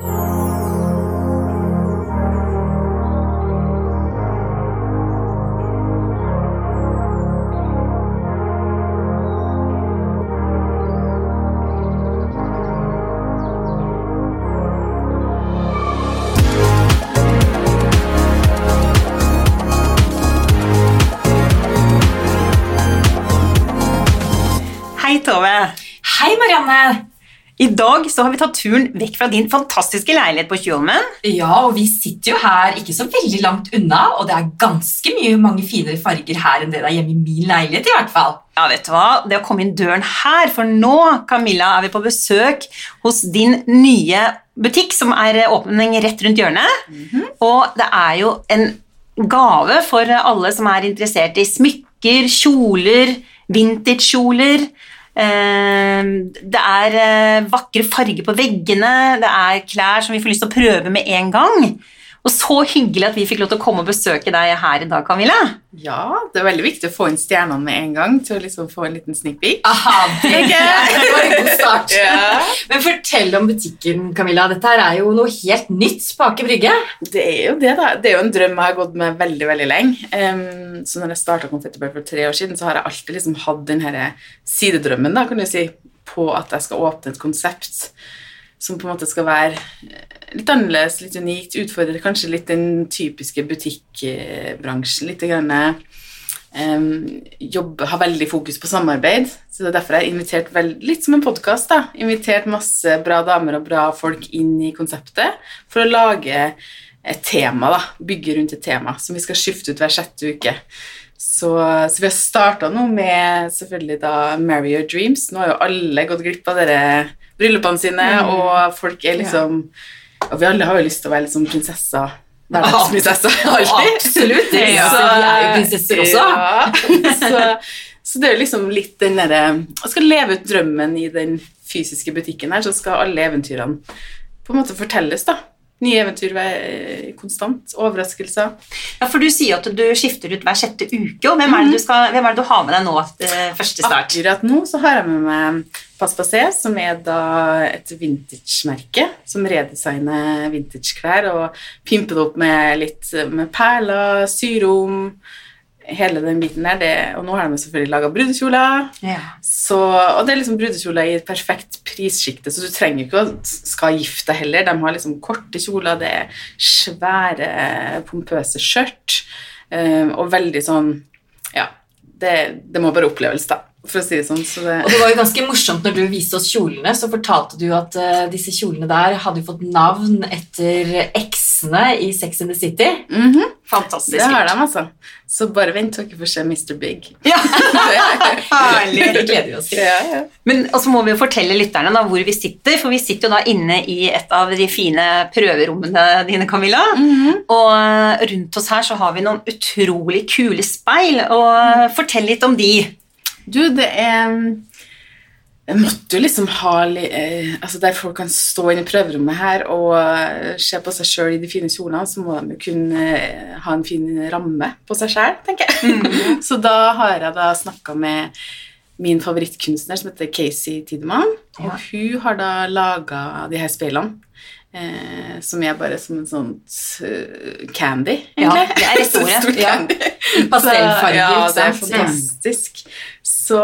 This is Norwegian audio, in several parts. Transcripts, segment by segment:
Oh. Dag så har vi tatt turen vekk fra din fantastiske leilighet på Tjuvholmen. Ja, og vi sitter jo her ikke så veldig langt unna, og det er ganske mye mange finere farger her enn det det er hjemme i min leilighet, i hvert fall. Ja, vet du hva? Det å komme inn døren her, for nå, Camilla, er vi på besøk hos din nye butikk, som er åpning rett rundt hjørnet. Og det er jo en gave for alle som er interessert i smykker, kjoler, vintage-kjoler. Eh, Det er eh, vakre farger på veggene, det er klær som vi får lyst til å prøve med en gang. Og så hyggelig at vi fikk lov til å komme og besøke deg her i dag, Camilla. Ja, det er veldig viktig å få inn stjernene med en gang til å liksom få en liten sneak peek. Aha, det var en god start. Ja. Men fortell om butikken, Camilla. Dette her er jo noe helt nytt på Aker Brygge. Det er jo det, da. Det er jo en drøm jeg har gått med veldig veldig lenge. Um, så når jeg starta Konfettibøl for tre år siden, så har jeg alltid liksom hatt den her sidedrømmen da, kan du si, på at jeg skal åpne et konsept som på en måte skal være litt annerledes, litt unikt, Utfordrer kanskje litt den typiske butikkbransjen. litt grann, um, jobbe, har veldig fokus på samarbeid. Så det er derfor jeg har invitert vel, litt som en podkast. Invitert masse bra damer og bra folk inn i konseptet for å lage et tema. da, Bygge rundt et tema som vi skal skifte ut hver sjette uke. Så, så vi har starta nå med selvfølgelig da Marry Your Dreams. Nå har jo alle gått glipp av dere bryllupene sine, og folk er liksom Og vi alle har jo lyst til å være litt sånn prinsesser. Hverdagsprinsesser. Alltid. Absolutt. Ja. så vi er jo prinsesser også. Ja. Så, så det er jo liksom litt den derre Jeg skal leve ut drømmen i den fysiske butikken her, så skal alle eventyrene på en måte fortelles, da. Nye eventyr hver- konstant. Overraskelser. Ja, for Du sier at du skifter ut hver sjette uke. og Hvem er det du, skal, er det du har med deg nå første start? Akkurat nå så har jeg med meg Pass Passé, som er da et vintage-merke som redesigner vintage-klær og pimper det opp med litt med perler, syrom, hele den biten der. Det, og nå har de selvfølgelig laga brudekjoler. Ja. Så, og det er liksom brudekjoler i et perfekt prissjikte, så du trenger ikke å skal gifte deg heller. De har liksom korte kjoler, det er svære, pompøse skjørt, eh, og veldig sånn Ja, det, det må bare oppleves, da, for å si det sånn. Så det, Og det var jo ganske morsomt når du viste oss kjolene, så fortalte du at uh, disse kjolene der hadde fått navn etter eksene i Sex and the City. Mhm, Fantastisk. det har de, altså. Så bare vent til dere får se Mr. Big. Ja, Det herlig. gleder vi oss til. ja, ja. Men også må vi jo fortelle lytterne da hvor vi sitter, for vi sitter jo da inne i et av de fine prøverommene dine, Camilla. Og eh, rundt oss her så har vi noen utrolig kule speil, og eh, fortell litt om de. Du, det er Jeg måtte jo liksom ha litt, eh, altså Der folk kan stå inne i prøverommet her og eh, se på seg sjøl i de fine kjolene, så må de jo kunne eh, ha en fin ramme på seg sjøl, tenker jeg. så da har jeg da snakka med min favorittkunstner som heter Casey Tidemann, og hun har da laga de her speilene. Eh, som er bare som en sånn uh, candy, Ja, det er rett ordet. Ja. Pastellfarger, ja, det er fantastisk. fantastisk. Så,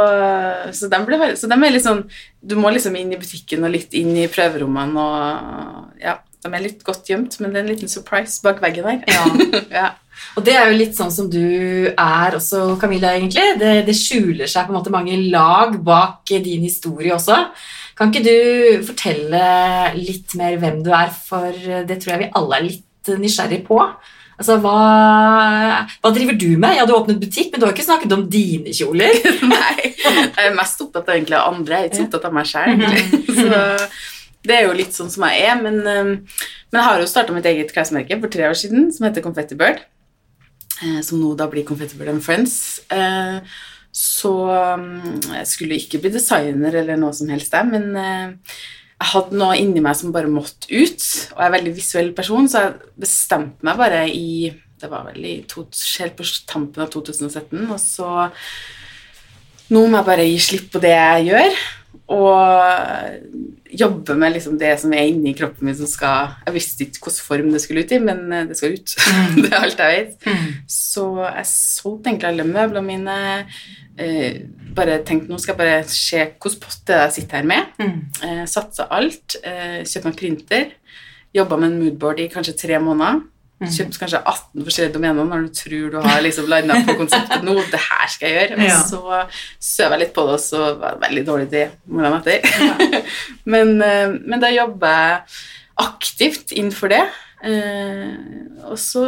så, de ble, så de er litt sånn Du må liksom inn i butikken og litt inn i prøverommene og Ja, de er litt godt gjemt, men det er en liten surprise bak veggen her. Ja. ja. Og det er jo litt sånn som du er også, Camilla, egentlig. Det, det skjuler seg på en måte mange lag bak din historie også. Kan ikke du fortelle litt mer hvem du er, for det tror jeg vi alle er litt nysgjerrig på. Altså, hva, hva driver du med? Ja, du har åpnet butikk, men du har ikke snakket om dine kjoler. Nei, jeg er mest opptatt av egentlig andre. Jeg er ikke så opptatt av meg sjøl. Så det er jo litt sånn som jeg er. Men, um, men jeg har jo starta mitt eget klesmerke for tre år siden, som heter Confetti Bird. eh, Som nå da blir Confetti Bird and Friends. Eh, Så um, jeg skulle ikke bli designer eller noe som helst der, men eh, jeg hadde noe inni meg som bare måtte ut. Og jeg er en veldig visuell person, så jeg bestemte meg bare i Det var vel i to, helt på tampen av 2017, og så nå må jeg bare gi slipp på det jeg gjør, og jobbe med liksom det som er inni kroppen min som skal Jeg visste ikke hvilken form det skulle ut i, men eh, det skal ut. det er alt jeg vet. Så jeg solgte egentlig alle møblene mine. Eh, bare tenkte nå skal jeg bare se hvilken potte jeg sitter her med. Mm. Eh, Satsa alt. Eh, kjøpte meg printer. Jobba med en moodboard i kanskje tre måneder. Kjøpte kanskje 18 forskjellige domener når du tror du har liksom landa på konseptet nå. Det her skal jeg gjøre. Ja. Så søv jeg litt på det, og så var det veldig dårlig idé morgenen etter. men, eh, men da jobber jeg aktivt innenfor det. Eh, og så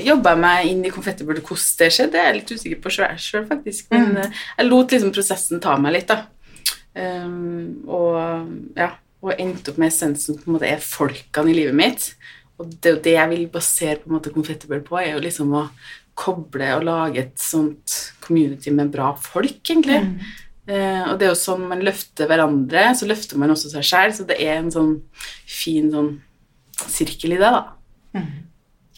jobba jeg meg inn i konfettibølet. Hvordan det skjedde, det er jeg litt usikker på sjøl, faktisk. Men Mm. eh, jeg lot liksom prosessen ta meg litt, da. Um, og ja, og endte opp med essensen på en måte er folkene i livet mitt. Og det det jeg vil basere på en måte konfettibøl på, er jo liksom å koble og lage et sånt community med bra folk, egentlig. Eh, og det er jo sånn man løfter hverandre, så løfter man også seg sjæl. så det er en sånn fin sånn sirkel i det, da.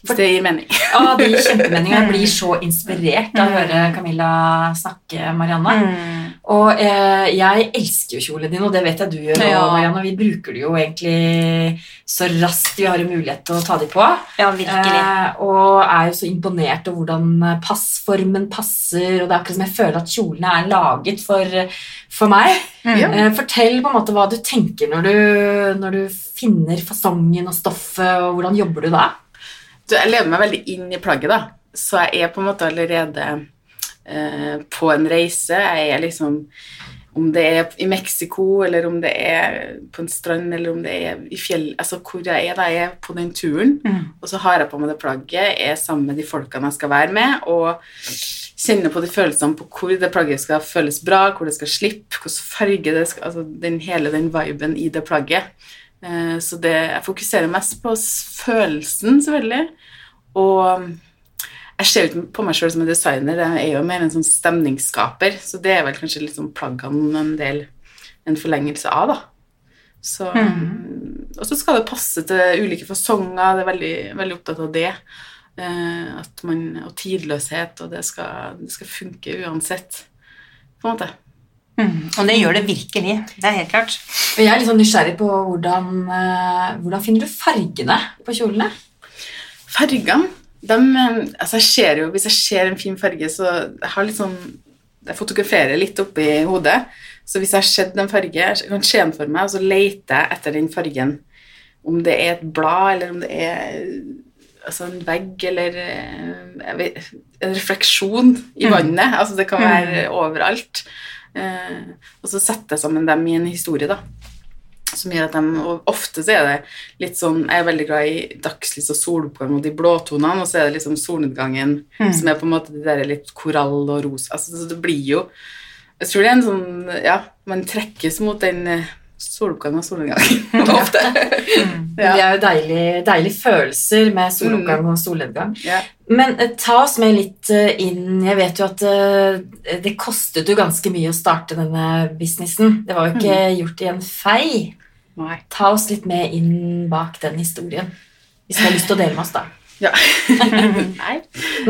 Hvis det gir mening. Ja, det gir kjempemening. Jeg blir så inspirert av å høre Camilla snakke, Marianne. Mm. Og eh, jeg elsker jo kjolene dine, og det vet jeg du gjør. Ja. Og Marianne, vi bruker det jo egentlig så raskt vi har en mulighet til å ta dem på. Ja, virkelig. Eh, og er jo så imponert over hvordan passformen passer, og det er akkurat som jeg føler at kjolene er laget for, for meg. Mm. Eh, fortell på en måte hva du tenker når du, når du finner fasongen og stoffet, og hvordan jobber du da? Du, jeg lever meg veldig inn i plagget, da. Så jeg er på en måte allerede eh, på en reise. Jeg er liksom Om det er i Mexico, eller om det er på en strand, eller om det er i fjell Altså hvor jeg er da jeg er på den turen. Mm. Og så har jeg på meg det plagget, er sammen med de folkene jeg skal være med, og kjenner på de følelsene på hvor det plagget skal føles bra, hvor det skal slippe, hvilken farge det skal Altså den, hele den viben i det plagget. Eh, Så det, jeg fokuserer mest på følelsen, selvfølgelig. Og jeg ser jo ikke på meg sjøl som en designer, jeg er jo mer en sånn stemningsskaper, så det er vel kanskje litt sånn plaggene en del en forlengelse av, da. Så, Og så skal det passe til ulike fasonger, det er veldig, veldig opptatt av det. Eh, at man, og tidløshet, og det skal, det skal funke uansett, på en måte. Mm. Og det gjør det virkelig. Det er helt klart. Jeg er litt sånn nysgjerrig på hvordan, eh, hvordan finner du fargene på kjolene? Fargene de, altså jeg ser jo, Hvis jeg ser en fin farge, så jeg har liksom Jeg fotograferer litt oppi hodet. Så hvis jeg har sett en farge, jeg kan se den for meg, og så leter jeg etter den fargen. Om det er et blad, eller om det er altså en vegg, eller eh, vet, en refleksjon i vannet. Altså det kan være overalt. Eh, og så setter jeg sammen dem i en historie, da. Som gjør at de, og Ofte så er det litt sånn Jeg er veldig glad i dagslys og soloppgang og de blåtonene, og så er det liksom solnedgangen som er på en måte det der litt korall og rosa. Altså, så det blir jo Jeg tror det er en sånn Ja, man trekkes mot den soloppgang soloppgangen og solnedgangen ofte. Det ja. er jo deilig, deilige følelser med soloppgang og solnedgang. Yeah. Men eh, ta oss med litt eh, inn Jeg vet jo at eh, det kostet jo ganske mye å starte denne businessen. Det var jo ikke gjort i en fei. Nei. Ta oss litt med inn bak den historien. Hvis du har lyst til å dele med oss, da. Ja. Nei.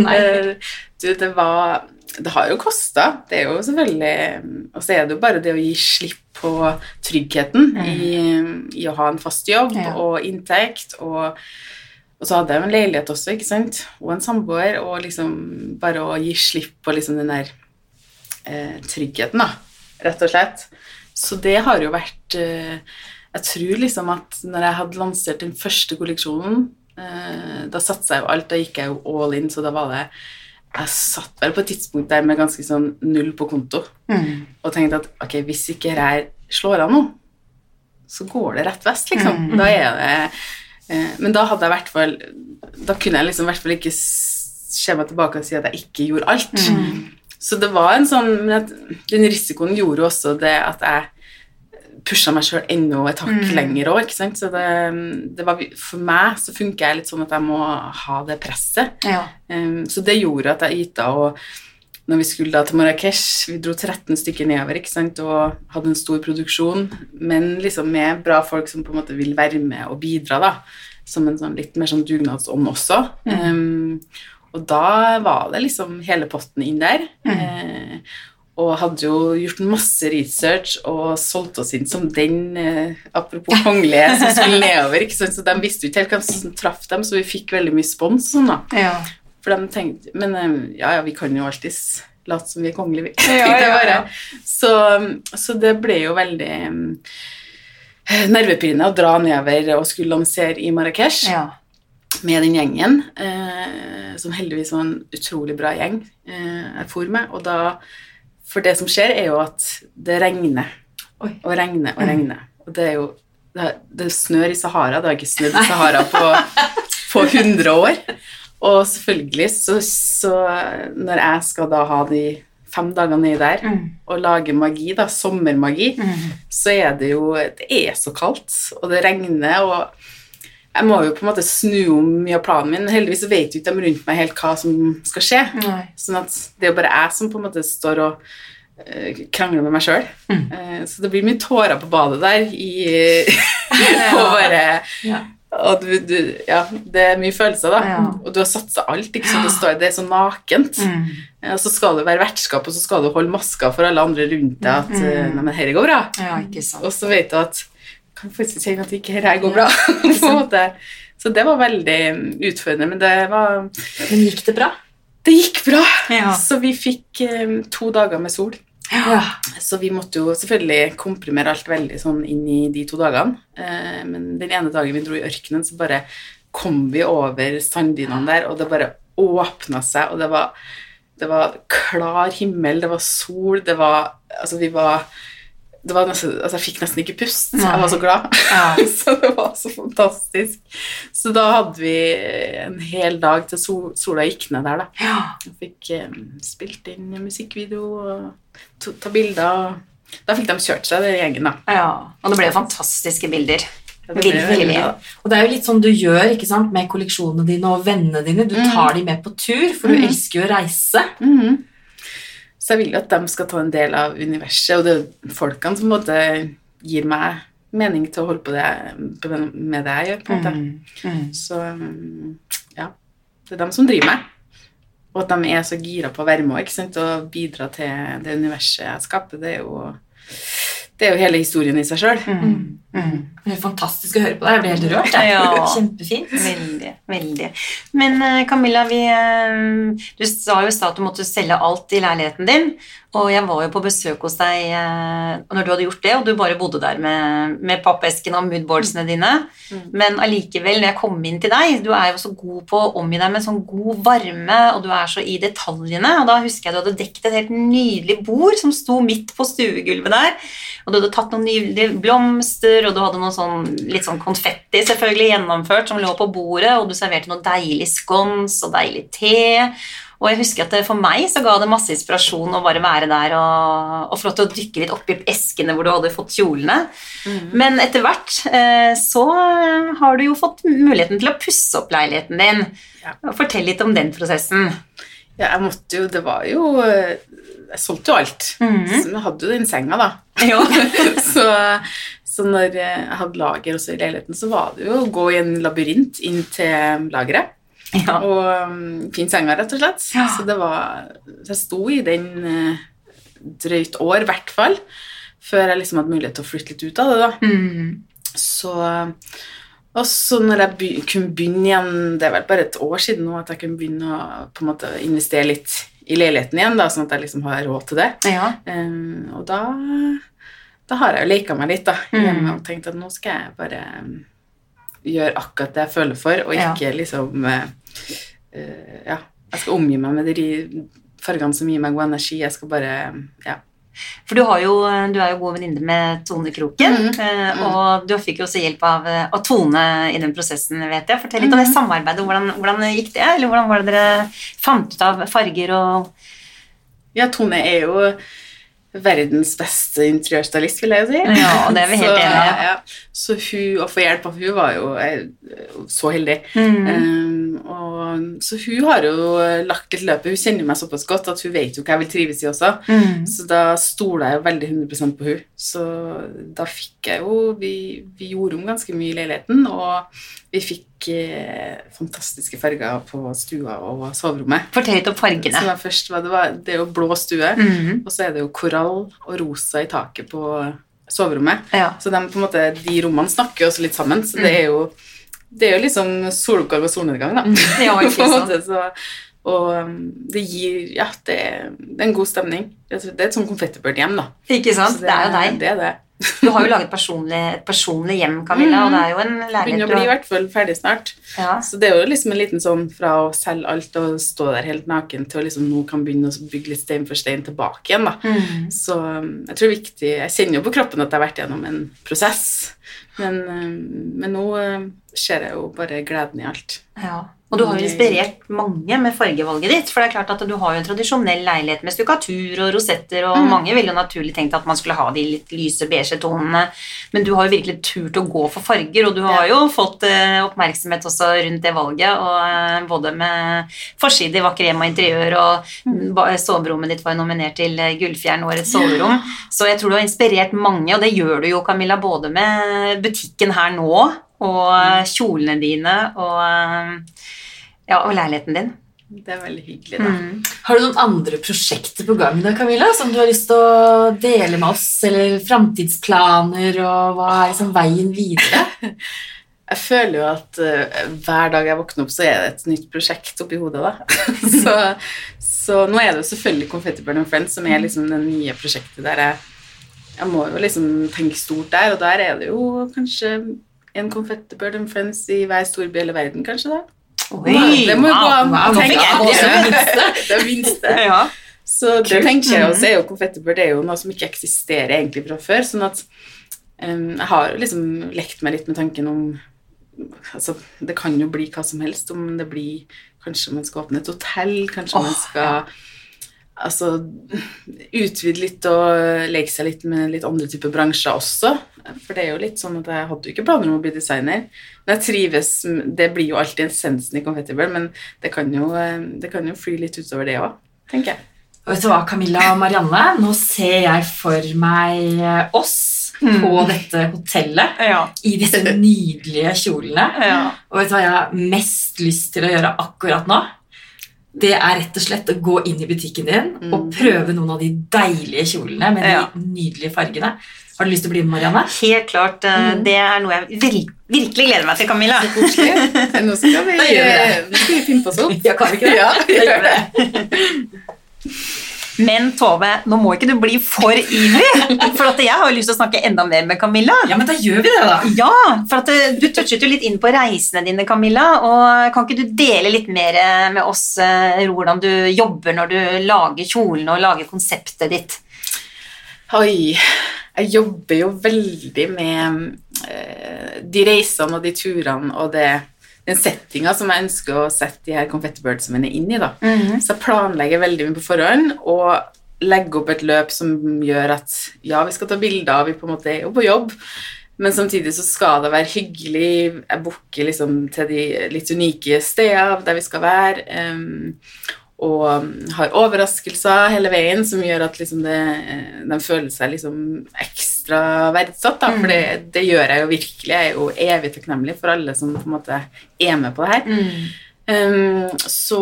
Nei. Eh, Du, det var Det har jo kosta. Det er jo selvfølgelig Og så er det jo bare det å gi slipp på tryggheten i, i å ha en fast jobb Ja. og inntekt. Og, og så hadde jeg jo en leilighet også, ikke sant? og en samboer. Og liksom bare å gi slipp på liksom den der eh, tryggheten, da, rett og slett. Så det har jo vært eh, Jeg tror liksom at når jeg hadde lansert den første kolleksjonen, eh, da satsa jeg jo alt. Da gikk jeg jo all in, så da var det Jeg satt vel på et tidspunkt der med ganske sånn null på konto Mm. og tenkte at ok, hvis ikke her slår av nå, så går det rett vest, liksom. Da er det eh, Men da hadde jeg i hvert fall Da kunne jeg liksom i hvert fall ikke se meg tilbake og si at jeg ikke gjorde alt. Så det var en sånn den risikoen gjorde jo også det at jeg pusha meg sjøl enda et hakk lenger òg. Så det, det var For meg så funker jeg litt sånn at jeg må ha det presset. Ja. Um, så det gjorde at jeg yta, og når vi skulle da til Marrakech, vi dro 13 stykker nedover ikke sant, og hadde en stor produksjon, men liksom med bra folk som på en måte vil være med og bidra, da, som en sånn litt mer sånn dugnadsånd også. Um, og da var det liksom hele potten inn der. Eh, og hadde jo gjort masse research og solgt oss inn som den, eh, apropos kongelige, som skulle nedover. ikke sant? Så de visste jo ikke helt hvem som traff dem, så vi fikk veldig mye spons. Sånn, da. Ja. For de tenkte Men eh, ja, ja, vi kan jo alltids late som vi er kongelige, vi. Ja, ja, ja. Så, så det ble jo veldig eh, nervepirrende å dra nedover og skulle lansere i Marrakech ja. med den gjengen, eh, som heldigvis var en utrolig bra gjeng eh, jeg for med. Og da For det som skjer, er jo at det regner Oi. og regner og regner. Og det er jo det, det snør i Sahara. Det har ikke snødd i Sahara på, på 100 år. Og selvfølgelig så, så Når jeg skal da ha de fem dagene nedi der Mm. og lage magi, da, sommermagi, Mm. så er det jo Det er så kaldt, og det regner, og jeg må jo på en måte snu om mye av planen min. Heldigvis vet jo ikke de rundt meg helt hva som skal skje. Nei. Sånn at det er jo bare jeg som på en måte står og eh, krangler med meg sjøl. Mm. så det blir mye tårer på badet der i Og bare Ja. og du, du, ja, det er mye følelser, da. Ja. Og du har satsa alt. ikke sant? Det, står, det er så nakent. Mm. Og så skal du være vertskap, og så skal du holde maska for alle andre rundt deg at eh, Mm. Nei, men dette går bra. Ja. Og så vet du at kan faktisk kjenne at ikke dette går bra. på en måte. Så det var veldig utfordrende, men det var Men gikk det bra? Det gikk bra. Ja. Så vi fikk um, to dager med sol. Ja. Så vi måtte jo selvfølgelig komprimere alt veldig sånn inn i de to dagene. Uh, men den ene dagen vi dro i ørkenen, så bare kom vi over sanddynene der, og det bare åpna seg, og det var, det var klar himmel, det var sol, det var Altså, vi var det var nesten, altså Jeg fikk nesten ikke pust. Nei. Jeg var så glad. Ja. så det var så fantastisk. Så da hadde vi en hel dag til sol, sola gikk ned der, da. Ja. Jeg fikk eh, spilt inn musikkvideo og to, ta bilder. Da fikk de kjørt seg, den gjengen, da. ja. Og det ble fantastiske bilder. Virkelig. Og det er jo litt sånn du gjør ikke sant, med kolleksjonene dine og vennene dine. Du tar dem med på tur, for du Mm. elsker jo å reise. Mhm. Så jeg vil at de skal ta en del av universet, og det er folkene som på en måte gir meg mening til å holde på, det, med det jeg gjør. på en måte. Mm. Mm. Så mm, ja, det er dem som driver meg. Og at de er så gira på å være med og bidra til det universet jeg skaper, det er jo, det er jo hele historien i seg sjøl. Mm. Mm. Det er fantastisk å høre på deg. Jeg blir helt rørt. Ja. Kjempefint. Veldig, veldig. Men eh, Camilla, vi, eh, du sa jo i stad at du måtte selge alt i leiligheten din. Og jeg var jo på besøk hos deg eh, når du hadde gjort det, og du bare bodde der med, med pappesken og moodboardsene dine. Men allikevel, når jeg kom inn til deg, du er jo så god på å omgi deg med sånn god varme, og du er så i detaljene. Og da husker jeg du hadde dekket et helt nydelig bord som sto midt på stuegulvet der. Og du hadde tatt noen nydelige blomster, og du hadde noe sånn, litt sånn konfetti selvfølgelig gjennomført som lå på bordet, og du serverte noe deilig scones og deilig te. Og jeg husker at det for meg så ga det masse inspirasjon å bare være der og, og få lov til å dykke litt oppi eskene hvor du hadde fått kjolene. Men etter hvert eh, så har du jo fått muligheten til å pusse opp leiligheten din. Ja. Fortell litt om den prosessen. Ja, jeg måtte jo Det var jo Jeg solgte jo alt. Mhm. Så jeg hadde jo den senga, da. Så, så når jeg hadde lager også i leiligheten, så var det jo å gå i en labyrint inn til lageret. Ja. Og um, fin senga, rett og slett. Ja. Så det var jeg sto i den uh, drøyt år, i hvert fall, før jeg liksom hadde mulighet til å flytte litt ut av det, da. Mm. Så Og så når jeg be kunne begynne igjen Det er vel bare et år siden nå at jeg kunne begynne å på en måte investere litt i leiligheten igjen, da, sånn at jeg liksom har råd til det. ja. Um, og da, da har jeg jo leka meg litt da, Mm. hjemme og tenkt at nå skal jeg bare gjøre akkurat det jeg føler for, og Ja. ikke liksom uh, Ja, jeg skal omgi meg med de fargene som gir meg god energi. Jeg skal bare Ja. For du, har jo, du er jo god venninne med Tone Kroken, Mhm. eh, og du fikk jo også hjelp av, av Tone i den prosessen, vet jeg. Fortell litt om det samarbeidet. Hvordan, hvordan gikk det? Eller hvordan var det dere fant ut av farger og ja, Tone er jo verdens beste interiørstylist, vil jeg jo si. Ja, og det er vi helt så, enige. Ja, ja. Så hun, å få hjelp av hun var jo jeg, så heldig. Mm. Um, og så hun har jo lagt et løpe, Hun kjenner meg såpass godt at hun vet jo hva jeg vil trives i også. Mm. Så da stoler jeg jo veldig 100% på hun. Så da fikk jeg jo vi, vi gjorde om ganske mye i leiligheten, og vi fikk eh, fantastiske farger på stua og soverommet. Fortell litt om Som fargene. var først det, var, det er jo blå stue, mm. og så er det jo korall og rosa i taket på soverommet. Ja. Så de, på en måte, de rommene snakker jo også litt sammen, så det er jo, det er jo liksom soloppgang og solnedgang, da. Ja, på ikke en sant. måte, så, og um, det gir Ja, det, det er en god stemning. Det er et sånn konfettibird-hjem, da. Ikke sant? Det, Det er jo deg. Det er det. Du har jo laget personlig, et personlig hjem, Camilla, og det er jo en Begynner å bli i hvert fall ferdig snart. ja. Så det er jo liksom en liten sånn fra å selge alt og stå der helt naken til å liksom nå kan begynne å bygge litt stein for stein tilbake igjen, da. Mm. Så um, jeg tror det er viktig Jeg kjenner jo på kroppen at jeg har vært gjennom en prosess, men, um, men nå um, ser jeg jo bare gleden i alt. Ja. Og du har jo inspirert mange med fargevalget ditt. For det er klart at du har jo en tradisjonell leilighet med stukatur og rosetter, og mange ville jo naturlig tenkt at man skulle ha de litt lyse beige tonene. Men du har jo virkelig turt å gå for farger, og du har jo fått eh, oppmerksomhet også rundt det valget. Og eh, både med forside i Vakker hjem og interiør, og ba- soverommet ditt var jo nominert til eh, Gullfjern årets soverom. Så jeg tror du har inspirert mange, og det gjør du jo, Camilla, både med butikken her nå, og eh, kjolene dine, og eh, ja, og leiligheten din. Det er veldig hyggelig, da. Har du noen andre prosjekter på gang da, Camilla, som du har lyst til å dele med oss? Eller framtidsplaner, og hva er liksom veien videre? Jeg føler jo at uh, hver dag jeg våkner opp, så er det et nytt prosjekt oppi hodet. da. så, så nå er det jo selvfølgelig Confetti Burn Friends som er liksom det nye prosjektet der jeg, jeg må jo liksom tenke stort der, og der er det jo kanskje en konfettibird and Friends i hver storby eller verden, kanskje. da. Oi, det må jo gå wow, an. wow, tenker jeg jeg. gåsehud. Det minste. Ja. Så det Kult. tenker jeg også er jo konfettibird er jo noe som ikke eksisterer egentlig fra før. Sånn at jeg har liksom lekt meg litt med tanken om altså, Det kan jo bli hva som helst. Om det blir Kanskje man skal åpne et hotell, kanskje oh, man skal altså, utvide litt og leke seg litt med litt andre typer bransjer også. For det er jo litt sånn at jeg hadde jo ikke planer om å bli designer. Men jeg trives Det blir jo alltid essensen i Confettibird, men det kan jo, eh, det kan jo fly litt utover det òg, tenker jeg. Og vet du hva, Camilla og Marianne? Nå ser jeg for meg eh, oss Mm. på dette hotellet Ja. i disse nydelige kjolene. Ja. Og vet du hva jeg har mest lyst til å gjøre akkurat nå? Det er rett og slett å gå inn i butikken din og prøve noen av de deilige kjolene med Ja. de nydelige fargene. Har du lyst til å bli med, Marianne? Helt klart. Mm. Det er noe jeg vir virkelig gleder meg til, Camilla. Koselig. Nå skal vi, Da gjør vi det. nå skal vi finne på oss opp. Ja, kan vi ikke det? Ja, vi gjør det. Men Tove, nå må ikke du bli for ivrig, for at jeg har jo lyst til å snakke enda mer med Camilla. Ja, men da gjør vi det, da. Ja, for at eh, du touchet jo litt inn på reisene dine, Camilla. Og kan ikke du dele litt mer eh, med oss eh, hvordan du jobber når du lager kjolene og lager konseptet ditt? Oi, jeg jobber jo veldig med de reisene og de turene og det, den settinga som jeg ønsker å sette de her konfettibirdsene mine inn i. da. Så jeg planlegger veldig mye på forhånd og legger opp et løp som gjør at ja, vi skal ta bilder, vi på en måte er jo på jobb, men samtidig så skal det være hyggelig. Jeg booker liksom til de litt unike steder der vi skal være. Um, og har overraskelser hele veien som gjør at liksom det, eh, de føler seg liksom ekstra verdsatt. Da, For det, det gjør jeg jo virkelig. Jeg er jo evig takknemlig for alle som på en måte er med på det her. Um, så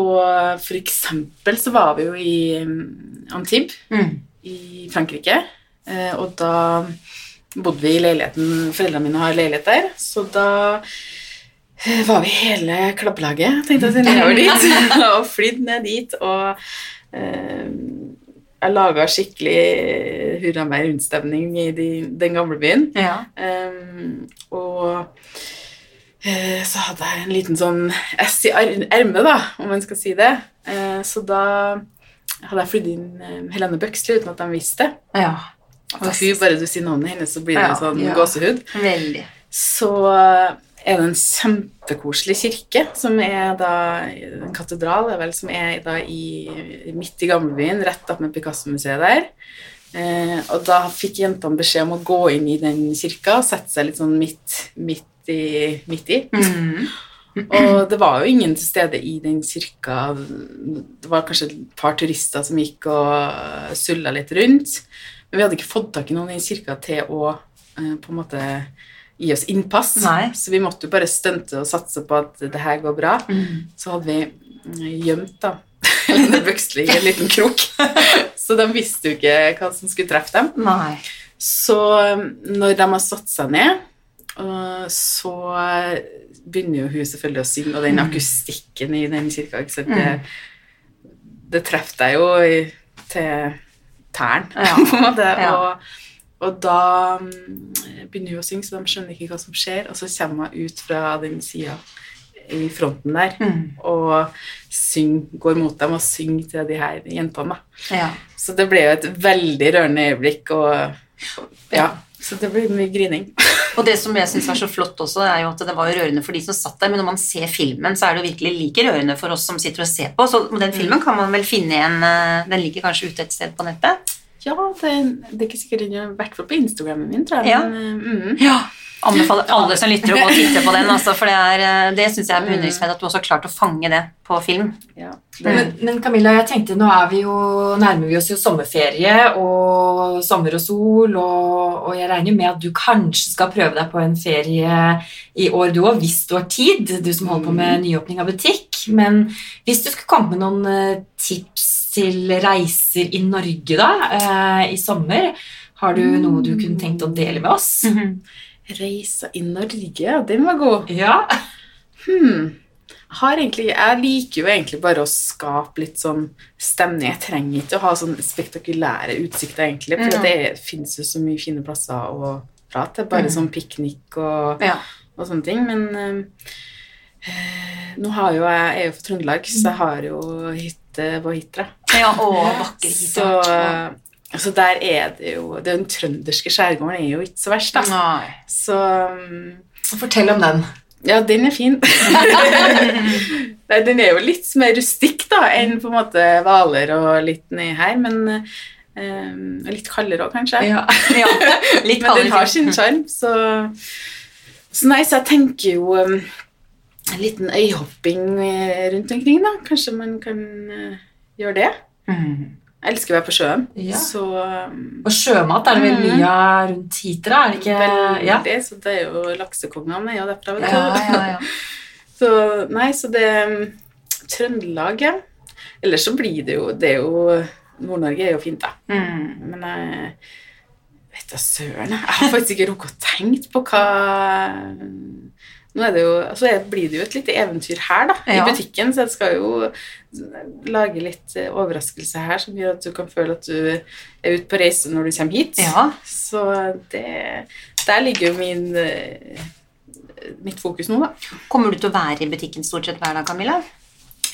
for eksempel så var vi jo i um, Antibes Mm. i Frankrike, eh, og da bodde vi i leiligheten Foreldrene mine har leilighet der, så da eh, var vi hele klabbelaget, tenkte jeg, nedover dit, og flydd ned dit, og eh, jeg laga skikkelig hurra meg rundt-stemning i de, den gamle byen. Ja. Um, og eh, så hadde jeg en liten sånn S i er- ermet, da, om man skal si det. Eh, så da hadde jeg flydd inn eh, Helene Bøksli uten at de visste det. ja. Og hun, bare du sier navnet hennes, så blir det Ja, sånn ja. gåsehud. Veldig. Så er det en kjempekoselig kirke, som er da En katedral, vel, som er da i, midt i gamlebyen, rett opp med Picasso-museet der. Eh, og da fikk jentene beskjed om å gå inn i den kirka og sette seg litt sånn midt, midt, i, midt i. Mm. Og det var jo ingen til stede i den kirka. Det var kanskje et par turister som gikk og sulla litt rundt. Men vi hadde ikke fått tak i noen i kirka til å eh, på en måte gi oss innpass. Nei. Så vi måtte jo bare stunte og satse på at det her går bra. Mm. Så hadde vi mm, gjemt da Lene Bøksli i en liten krok. Så de visste jo ikke hva som skulle treffe dem. Nei. Så um, når de har satt seg ned, så begynner jo hun selvfølgelig å synge, og den akustikken i den kirka ikke sant? Det, det treffer deg jo til tærne, Ja. på en måte. Ja. Og, og da um, begynner hun å synge, så de skjønner ikke hva som skjer, og så kommer hun ut fra den sida i fronten der Mm. og syng, går mot dem og synger til de her jentene. Ja. Så det ble jo et veldig rørende øyeblikk, og ja, så det ble mye grining. Og det som jeg syns er så flott også, er jo at det var jo rørende for de som satt der, men når man ser filmen, så er det jo virkelig like rørende for oss som sitter og ser på. Så den filmen kan man vel finne igjen eh, Den ligger kanskje ute et sted på nettet? Ja, det, det er ikke sikkert den er i hvert fall på Instagrammen min, tror jeg. Ja. Men, mm, Ja. Anbefaler alle som lytter å gå og titte på den, altså, for det, er, eh, det syns jeg er beundringsverdig at du også har klart å fange det på film. ja, det, Men, men Camilla, jeg tenkte nå er vi jo, nærmer vi oss jo sommerferie og sommer og sol, og, og jeg regner med at du kanskje skal prøve deg på en ferie i år du òg, hvis du har tid, du som holder på med nyåpning av butikk. Men hvis du skulle komme med noen eh, tips til reiser i Norge da, eh, i sommer, har du noe du kunne tenkt å dele med oss? reiser i Norge, den var god. Ja. Hmm. Har egentlig, jeg liker jo egentlig bare å skape litt sånn stemning. Jeg trenger ikke å ha sånn spektakulære utsikter, egentlig, for Mm. det fins jo så mye fine plasser å dra til. Bare Mm. sånn piknik og Ja. og sånne ting, men øh, nå har jo jeg, jeg er jo fra Trøndelag, så jeg har jo hytte på Hitra. Ja å, vakker Så, eh, så der er det jo Den trønderske skjærgården er jo ikke så verst, da. Nei. Så mm, Fortell om den. ja, den er fin. Nei, den er jo litt mer rustikk da, enn på en måte Hvaler og litt nedi her, men um, litt kaldere òg, kanskje. Ja. Ja, litt Men den har sin sjarm, så Så nei, så jeg tenker jo um, en liten øyhopping eh, rundt omkring, da. Kanskje man kan uh, gjøre det. Mm. Jeg elsker å være på sjøen, Ja. så um, Og sjømat er det vel mye av rundt Hitra, er det ikke? Ja. Veldig, så det er jo laksekongene er jo derfra, vet du. Ja. Så nei, så det um, Trøndelag, ja. Ellers så blir det jo Det er jo Nord-Norge er jo fint, da. Mm. Men jeg vet da søren. Jeg har faktisk ikke rukket å tenke på hva Nå er det jo, altså blir det jo et lite eventyr her, da, Ja. i butikken, så jeg skal jo lage litt eh, overraskelse her som gjør at du kan føle at du er ute på reise når du kommer hit. ja. Så det Der ligger jo min eh, mitt fokus nå, da. Kommer du til å være i butikken stort sett hver dag, Camilla?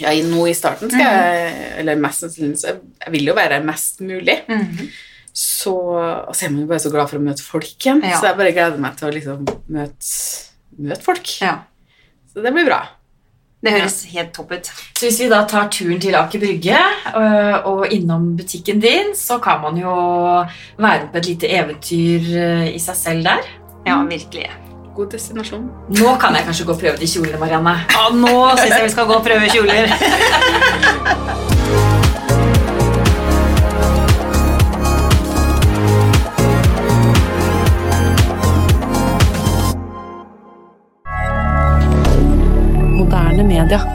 Ja, nå i starten skal jeg Eller mest sannsynlig så Jeg vil jo være mest mulig. Mhm. Så, og så er man jo bare så glad for å møte folk igjen. Ja. Så jeg bare gleder meg til å liksom møte, møte folk. Ja. Så det blir bra. Det høres helt topp ut. Så hvis vi da tar turen til Aker Brygge øh, og innom butikken din, så kan man jo være på et lite eventyr øh, i seg selv der. Ja, virkelig. God destinasjon. Nå kan jeg kanskje gå og prøve de kjolene, Marianne. Ja, nå syns jeg vi skal gå og prøve kjoler. med.